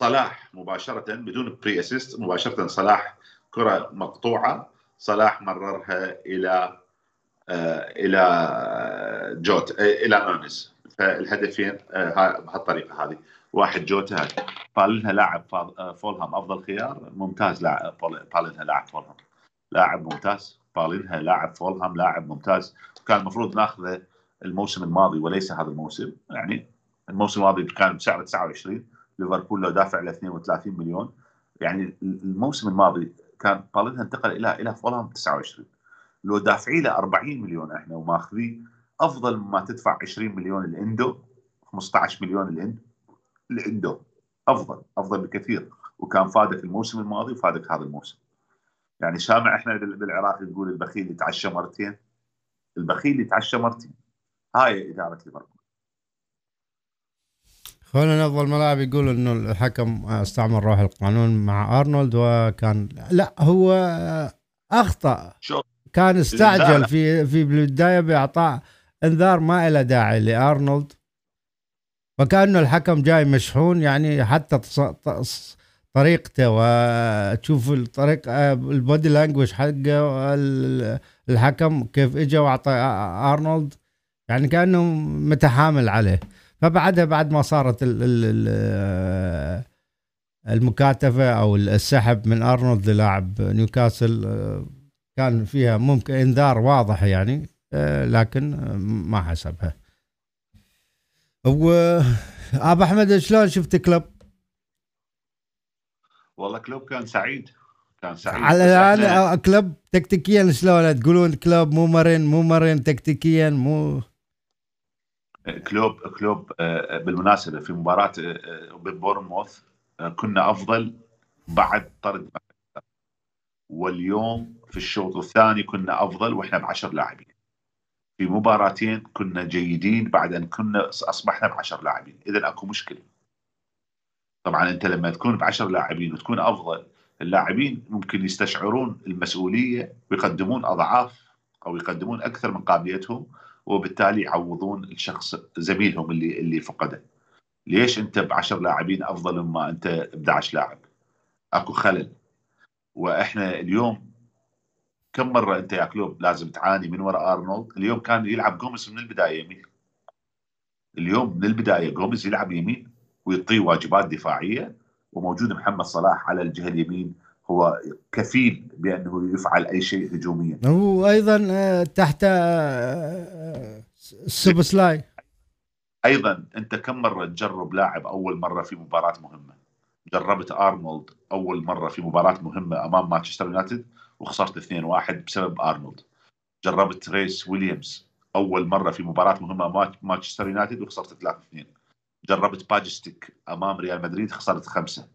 صلاح مباشرة بدون pre-assist مباشرة صلاح كرة مقطوعة صلاح مررها إلى إلى جوتا آه، إلى نونيز فالهدفين آه، بهالطريقة هذه. واحد جوتا بالينها لاعب فولهام أفضل خيار. ممتاز لاعب بالينها لاعب فولهام. لاعب ممتاز. بالينها لاعب فولهام لاعب ممتاز. كان المفروض ناخذه الموسم الماضي وليس هذا الموسم. يعني الموسم الماضي كان بسعر 29 ليفربول لو دافع له 32 مليون. يعني الموسم الماضي كان بالينها انتقل إلى إلى فولهام 29 لو دافعي له 40 مليون إحنا وماخذيه أفضل مما تدفع 20 مليون الإندو 15 مليون الاندو الإندو. أفضل أفضل بكثير. وكان فادك الموسم الماضي وفادك هذا الموسم. يعني سامع إحنا بالعراق نقول البخيل يتعشى مرتين. البخيل يتعشى مرتين. هاي إدارة ليفربول. هنا نفضل الملاعب يقول إنه الحكم استعمل روح القانون مع أرنولد وكان لا هو أخطأ. شو كان استعجل في في البدايه بإعطاء إنذار ما له داعي لأرنولد. وكأنه الحكم جاي مشحون يعني حتى طريقته وتشوف الطريقة البودي لانجوج حقه الحكم كيف اجى وأعطى أرنولد. يعني كأنه متحامل عليه. فبعدها بعد ما صارت المكاتفه أو السحب من أرنولد للاعب نيوكاسل كان فيها ممكن إنذار واضح يعني آه، لكن ما حسبها. و ابو أحمد شلون شفت كلوب؟ والله كلوب كان سعيد. كان سعيد. على الآن كلوب تكتيكيا شلون؟ تقولون كلوب مو مرن مو مرن تكتيكيا مو كلوب كلوب آه، بالمناسبة في مباراة آه، ببورنموث كنا أفضل بعد طرد واليوم في الشوط الثاني كنا أفضل وإحنا بعشر لاعبين في مباراتين كنا جيدين بعد أن كنا أصبحنا بعشر لاعبين اذا أكو مشكلة طبعا أنت لما تكون بعشر لاعبين وتكون أفضل اللاعبين ممكن يستشعرون المسؤولية ويقدمون أضعاف أو يقدمون أكثر من قابليتهم وبالتالي يعوضون الشخص زميلهم اللي اللي فقده. ليش أنت ب 10 لاعبين أفضل مما أنت ب 11 لاعب؟ أكو خلل. وإحنا اليوم كم مرة أنت يا كلوب لازم تعاني من وراء أرنولد؟ اليوم كان يلعب جوميز من البداية يمين. اليوم من البداية جوميز يلعب يمين ويعطيه واجبات دفاعية وموجود محمد صلاح على الجهة اليمين هو كفيل بأنه يفعل أي شيء هجوميا. هو أيضا آه، تحت آه، سوبسلاي أيضا أنت كم مرة تجرب لاعب أول مرة في مباراة مهمة؟ جربت أرنولد أول مرة في مباراة مهمة أمام مانشستر يونايتد وخسرت 2-1 بسبب أرنولد. جربت ريس ويليامز أول مرة في مباراة مهمة أمام مانشستر يونايتد وخسرت 3-2 جربت باجستيك أمام ريال مدريد خسرت خمسة.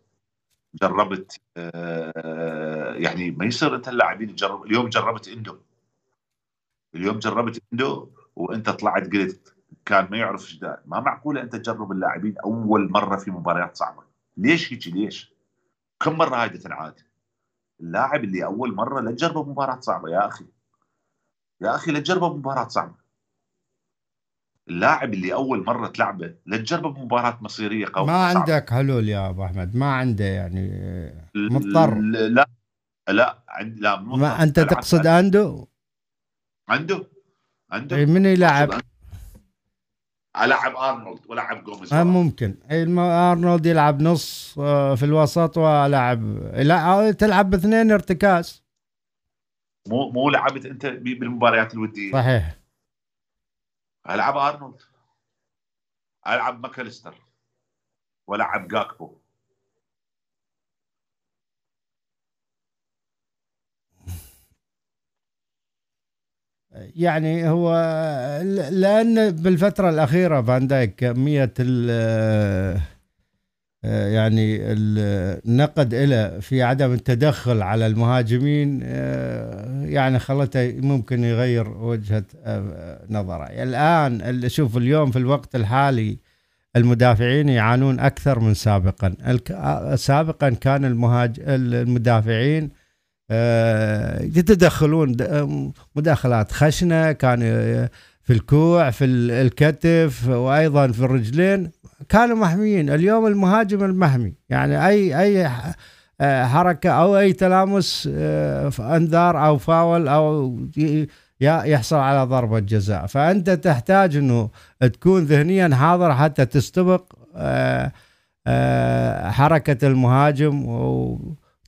جربت آه يعني ما يصير أنت اللاعبين تجرب اليوم جربت إندو. اليوم جربت إندو وأنت طلعت قلت كان ما يعرف إيش ما معقولة أنت تجرب اللاعبين أول مرة في مباريات صعبة. ليش هيك ليش؟ كم مرة هاي تنعاد؟ اللاعب اللي أول مرة لا تجربه مباراة صعبة يا أخي. يا أخي لا تجربه مباراة صعبة. اللاعب اللي أول مرة تلعبه لا تجربه بمباراه مصيرية قوية ما صعبة. عندك حلول يا أبو أحمد ما عنده يعني مضطر. لا لا عند لا ما أنت تقصد عنده؟ عنده. عنده. إيه، من يلعب؟ ألعب أرنولد وألعب جوميز آه ممكن. أرنولد يلعب نص آه، في الوسط وألعب. لا آه، تلعب باثنين ارتكاز. مو مو لعبت أنت بالمباريات الودية. صحيح. ألعب أرنولد. ألعب ماكاليستر. وألعب جاكبو. يعني هو لأن بالفترة الأخيرة فان دايك كمية ال يعني النقد له في عدم التدخل على المهاجمين يعني خلته ممكن يغير وجهة نظره. الآن شوف اليوم في الوقت الحالي المدافعين يعانون أكثر من سابقا. سابقا كان المهاج المدافعين آه، يتدخلون مداخلات خشنة كان في الكوع في الكتف وأيضا في الرجلين. كانوا محميين. اليوم المهاجم المحمي. يعني أي أي آه، حركة أو أي تلامس آه، أنذار أو فاول أو يحصل على ضربة جزاء. فأنت تحتاج إنه تكون ذهنيا حاضر حتى تستبق حركة المهاجم.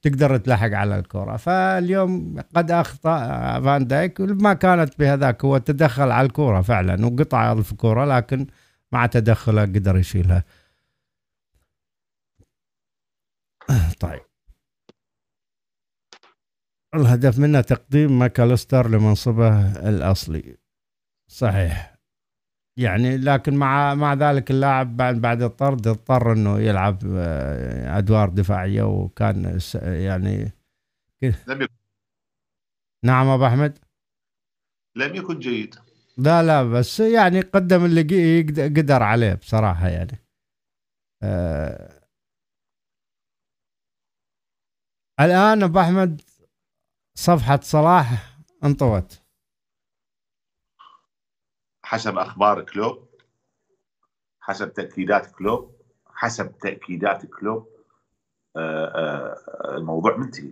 وتقدر تلحق على الكرة. فاليوم قد أخطأ فان دايك ما كانت بهذاك هو تدخل على الكرة فعلا وقطع الكره لكن مع تدخله قدر يشيلها. (clears throat) طيب. الهدف منه تقديم ماكالستر لمنصبه الأصلي. صحيح. يعني لكن مع مع ذلك اللاعب بعد بعد الطرد اضطر إنه يلعب آه، أدوار دفاعية وكان يعني لم يكن. نعم أبو أحمد؟ لم يكن جيد. لا لا بس يعني قدم اللي قدر عليه بصراحة يعني. آه الآن أبو أحمد صفحة صلاح انطوت. حسب أخبار كلوب حسب تأكيدات كلوب حسب تأكيدات كلوب آه، آه، الموضوع منتهي.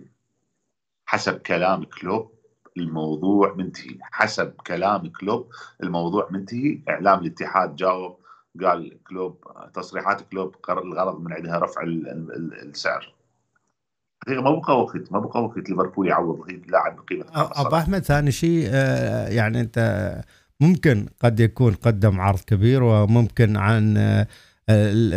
حسب كلام كلوب الموضوع منتهي. حسب كلام كلوب الموضوع منتهي. إعلام الاتحاد جاوب قال كلوب تصريحات كلوب الغرض من عندها رفع السعر. حقيقه ما بقى وقت ما بقى وقت ليفربول يعوض لاعب بقيمة أبو أحمد ثاني شيء آه، يعني أنت ممكن قد يكون قدم عرض كبير وممكن عن آه،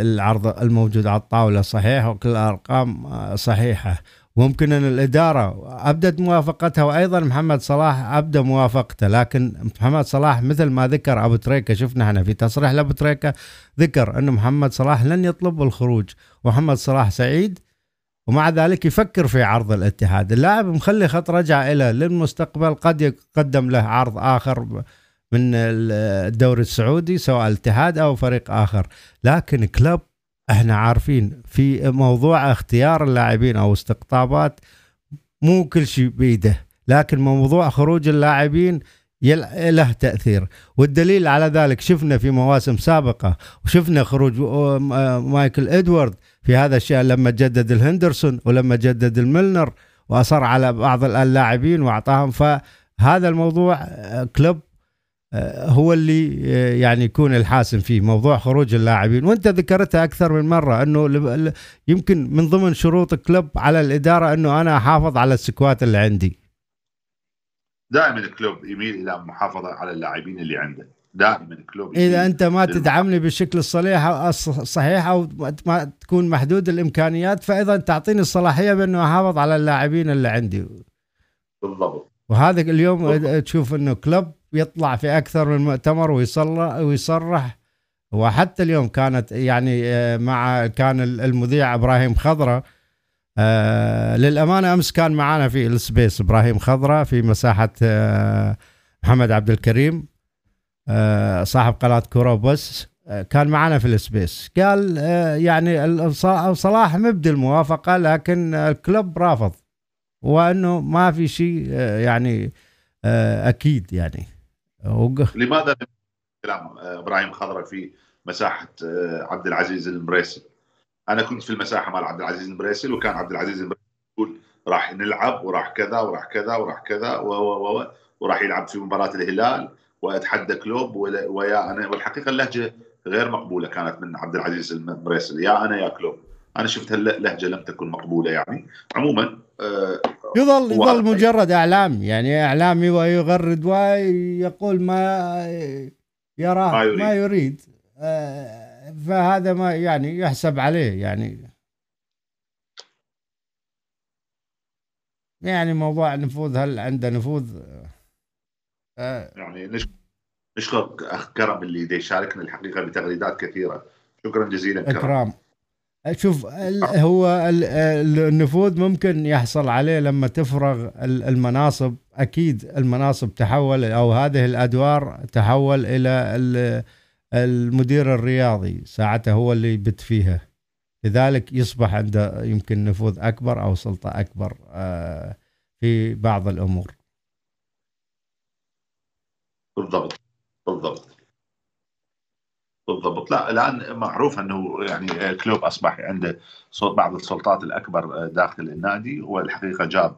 العرض الموجود على الطاولة صحيح وكل الأرقام آه، صحيحة. ممكن أن الإدارة أبدت موافقتها وأيضا محمد صلاح أبدى موافقته لكن محمد صلاح مثل ما ذكر أبو تريكة شفنا إحنا في تصريح لأبو تريكة ذكر أن محمد صلاح لن يطلب الخروج. ومحمد صلاح سعيد ومع ذلك يفكر في عرض الاتحاد. اللاعب مخلي خط رجع إلى للمستقبل قد يقدم له عرض آخر من الدوري السعودي سواء الاتحاد أو فريق آخر. لكن كلوب إحنا عارفين في موضوع اختيار اللاعبين أو استقطابات مو كل شيء بيده لكن موضوع خروج اللاعبين له تأثير. والدليل على ذلك شفنا في مواسم سابقة وشفنا خروج مايكل إدوارد في هذا الشيء لما جدد الهندرسون ولما جدد الميلنر وأصر على بعض اللاعبين وأعطاهم. فهذا الموضوع آه، كلوب آه، هو اللي آه، يعني يكون الحاسم فيه موضوع خروج اللاعبين. وانت ذكرتها أكثر من مرة أنه يمكن من ضمن شروط كلوب على الإدارة أنه أنا أحافظ على ال squad اللي عندي. دائما كلوب يميل إلى المحافظه على اللاعبين اللي عنده. دائما كلوب إذا أنت ما تدعمني بالشكل الصحيح الصحيح أو ما تكون محدود الإمكانيات فإذا تعطيني الصلاحية بأنه أحافظ على اللاعبين اللي عندي. بالضبط. وهذا اليوم بالضبط. تشوف أنه كلوب يطلع في أكثر من مؤتمر ويصرح ويصرح. وحتى اليوم كانت يعني آه، مع كان المذيع إبراهيم خضره آه للأمانة أمس كان معنا في ال space إبراهيم خضره في مساحة آه محمد عبد الكريم صاحب قناة كوره بس كان معنا في ال space. قال يعني صلاح مبدي الموافقة لكن الكلوب رافض وأنه ما في شيء يعني أكيد يعني. هذا كلام آه، إبراهيم خضره في مساحة آه، عبد العزيز المريسل أنا كنت في المساحة مال عبد العزيز المريسل وكان عبد العزيز المريسل يقول راح نلعب وراح كذا وراح كذا وراح كذا و و وراح يلعب في مباراة الهلال وأتحدى كلوب ويا أنا. والحقيقة اللهجة غير مقبولة كانت من عبد العزيز المريسل يا أنا يا كلوب. أنا شفت اللهجه لم تكن مقبولة يعني. عموما آه يظل يظل مجرد إعلام يعني اعلامي ويغرد ويقول ما يراه ما يريد, ما يريد. آه فهذا ما يعني يحسب عليه يعني. يعني موضوع نفوذ هل عنده نفوذ؟ آه. يعني نشكر اخ كرم اللي يشاركنا الحقيقة بتغريدات كثيرة؟ شكرا جزيلا كرم. إكرام. شوف هو النفوذ ممكن يحصل عليه لما تفرغ المناصب. أكيد المناصب تحول أو هذه الأدوار تحول إلى المدير الرياضي ساعته هو اللي يبت فيها. لذلك يصبح عنده يمكن نفوذ أكبر أو سلطة أكبر آه، في بعض الأمور. بالضبط. بالضبط. بالضبط. لا الآن معروف أنه يعني كلوب أصبح عنده بعض السلطات الأكبر داخل النادي. والحقيقة جاب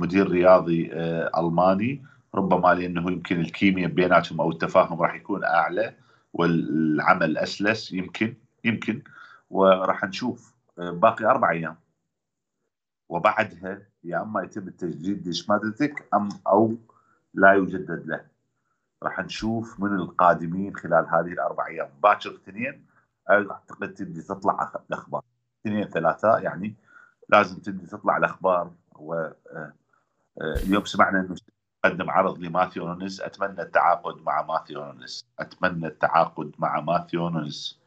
مدير رياضي ألماني. ربما لأنه يمكن الكيمياء بيناتهم أو التفاهم راح يكون أعلى والعمل أسلس يمكن يمكن. وراح نشوف باقي أربع أيام. وبعدها يا أما يتم التجديد لشمادتك أم أو لا يجدد له. راح نشوف من القادمين خلال هذه الأربع أيام. باكر اثنين أعتقد تبدي تطلع الأخبار. اثنين ثلاثاء يعني لازم تبدي تطلع الأخبار. و آه، آه، اليوم سمعنا إنه قدم عرض لماثيو نونيز أتمنى التعاقد مع ماثيو نونيز أتمنى التعاقد مع ماثيو نونيز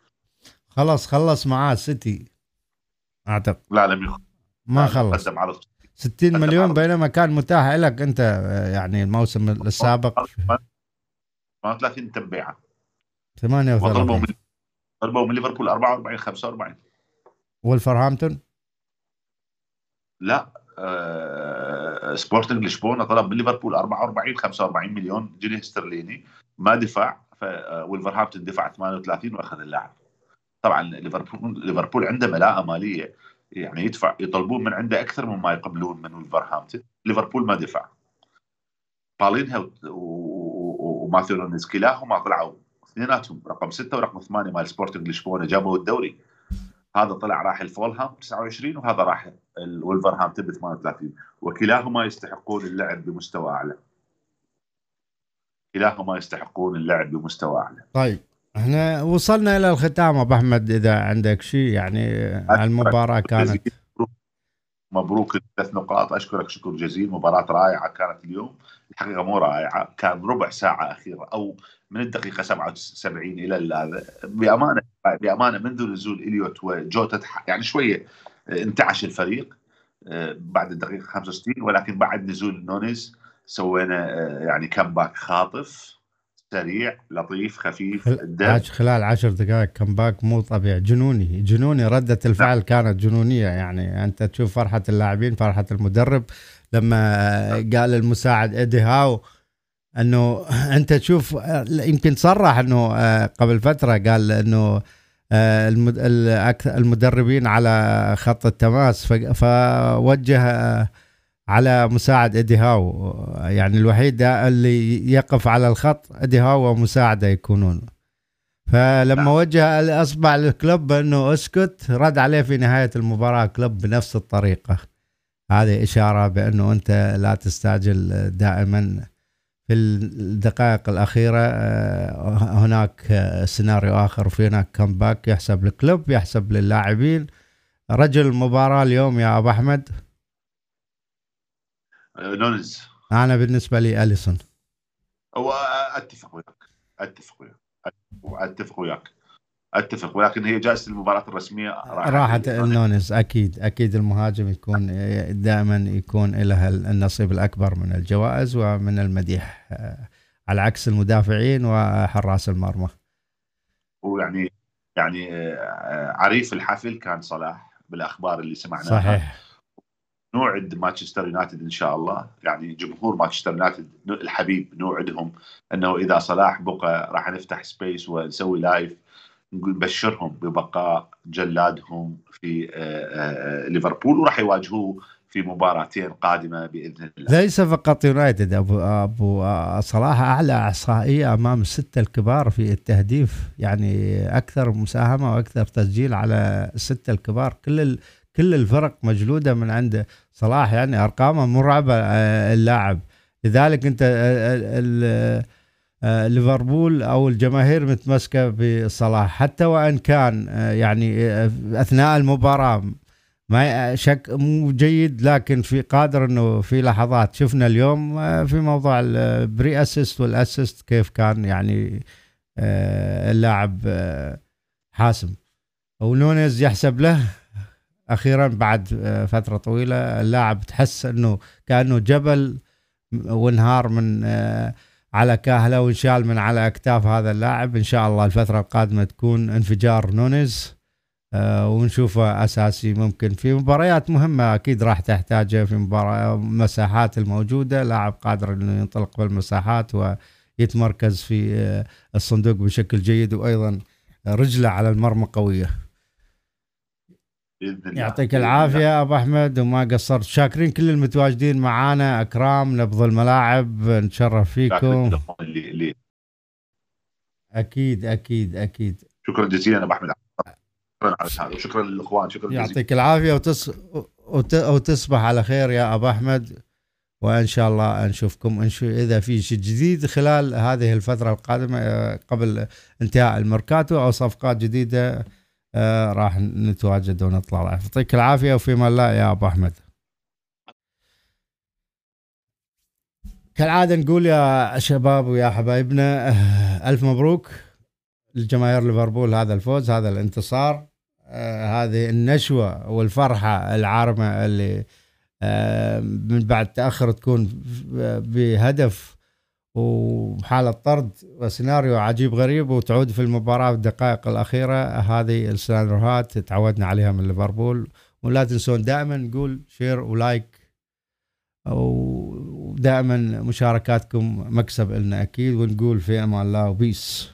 خلص خلص معاه سيتي أعتقد. لا لم يخلص ما خلص. قدم عرض. 60 مليون بينما كان متاح لك أنت يعني الموسم السابق. 38 تم بيعه 38 طلبوا من طلبوا من ليفربول 44 45 ولفرهامبتون لا آه سبورتنج لشبونة طلب من ليفربول 44 45 مليون جنيه استرليني. ما دفع ولفرهامبتون دفع 38 وأخذ اللاعب. طبعا ليفربول ليفربول عنده ملاءة مالية يعني يدفع يطلبون من عنده أكثر مما يقبلون من ولفرهامبتون ليفربول ما دفع. بالينها وماثيو نونيز كلاهما طلعوا اثنيناتهم. رقم ستة ورقم ثمانية مال سبورتنج لشبونة جابوا الدوري. هذا طلع راح الفولهام 29 وهذا راح الولفرهامبتون ب 38 وكلاهما يستحقون اللعب بمستوى أعلى. كلاهما يستحقون اللعب بمستوى أعلى. طيب إحنا وصلنا إلى الختام أبو أحمد إذا عندك شيء يعني المباراة كانت مبروك الثلاث نقاط. أشكرك شكر جزيل. مباراة رائعة كانت اليوم. الحقيقة مو رائعة. كان ربع ساعة أخيرة أو من الدقيقة 77 إلى هذا. بأمانة بأمانة منذ نزول إليوت وجوتا يعني شوية انتعش الفريق آه، بعد الدقيقة 65 ولكن بعد نزول نونيز سوينا آه، يعني كمباك خاطف سريع لطيف خفيف الدم. خلال عشر دقائق كمباك مو طبيعي. جنوني جنوني. ردة الفعل نعم. كانت جنونية. يعني أنت تشوف فرحة اللاعبين فرحة المدرب. لما قال المساعد إيدي هاو إنه أنت تشوف يمكن صرح إنه آه، قبل فترة قال إنه آه، المدربين على خط التماس فوجه آه، على مساعد إيدي هاو. يعني الوحيد اللي يقف على الخط إيدي هاو ومساعده يكونون. فلما نعم. وجه أصبع الكلوب إنه أسكت رد عليه في نهاية المباراة كلوب بنفس الطريقة. هذه إشارة بأنه أنت لا تستعجل دائما في الدقائق الأخيرة. آه، هناك سيناريو آخر وفي هناك comeback يحسب للكلوب يحسب للاعبين. رجل المباراه اليوم يا أبو أحمد. نونيز أنا بالنسبة لي أليسون. هو أتفق وياك. أتفق وياك. أتفق وياك. أتفق ولكن هي جائزة المباراة الرسمية راحت. نونيز أكيد أكيد المهاجم يكون دائما يكون له النصيب الأكبر من الجوائز ومن المديح على عكس المدافعين وحراس المرمى. ويعني يعني عريف الحفل كان صلاح بالأخبار اللي سمعناها. صحيح. نوعد مانشستر يونايتد إن شاء الله. يعني جمهور مانشستر يونايتد الحبيب نوعدهم إنه إذا صلاح بقى راح نفتح space ونسوي live. نقول نبشرهم ببقاء جلادهم في آه، آه، ليفربول وراح يواجهوه في مباراتين قادمة بإذن الله. ليس فقط يونايتد أبو أبو صلاح أعلى إحصائية أمام الستة الكبار في التهديف يعني أكثر مساهمة وأكثر تسجيل على الستة الكبار كل ال... كل الفرق مجلودة من عنده صلاح يعني أرقامه مرعبة آه، اللاعب لذلك أنت آه، ليفربول أو الجماهير متمسكة بصلاح حتى وإن كان آه، يعني آه، أثناء المباراة ما شك مو جيد لكن في قادر إنه في لحظات شفنا اليوم في موضوع ال pre-assist وال assist كيف كان يعني اللاعب حاسم. ونونيز يحسب له أخيرا بعد فترة طويلة اللاعب تحس إنه كأنه جبل وانهار من على كاهله وانشال من على أكتاف هذا اللاعب. إن شاء الله الفترة القادمة تكون انفجار نونيز آه ونشوفه أساسي ممكن في مباريات مهمة أكيد راح تحتاجه في مباراة مساحات الموجودة. لاعب قادر إنه ينطلق بالمساحات يتمركز في آه، الصندوق بشكل جيد وأيضا رجله على المرمى قوية. بإذن الله. يعطيك العافية الله. أبو أحمد وما قصرت. شاكرين كل المتواجدين معانا. أكرام نبض الملاعب. نتشرف فيكم. لكم اللي اللي أكيد أكيد أكيد. شكرا جزيلا أبو أحمد. شكرا على هذا. وشكرا للإخوان. شكرا جزيلا. يعطيك العافية وتص... وت... وتصبح على خير يا أبو أحمد. وإن شاء الله نشوفكم إن شاء... إذا في شيء جديد خلال هذه الفترة القادمة آه، قبل انتهاء الميركاتو أو صفقات جديدة آه، راح نتواجد ونطلع. يعطيك العافية وفي أمان الله يا أبو أحمد. كالعادة نقول يا شباب ويا حبايبنا آه، ألف مبروك لجماهير ليفربول هذا الفوز هذا الانتصار. آه، هذه النشوة والفرحة العارمة اللي من بعد تأخر تكون بهدف وحالة طرد وسيناريو عجيب غريب وتعود في المباراة في الدقائق الأخيرة. هذه السيناريوهات تعودنا عليها من ليفربول. ولا تنسون دائما نقول share و like. ودائما مشاركاتكم مكسب لنا أكيد. ونقول في أمان الله وبيس.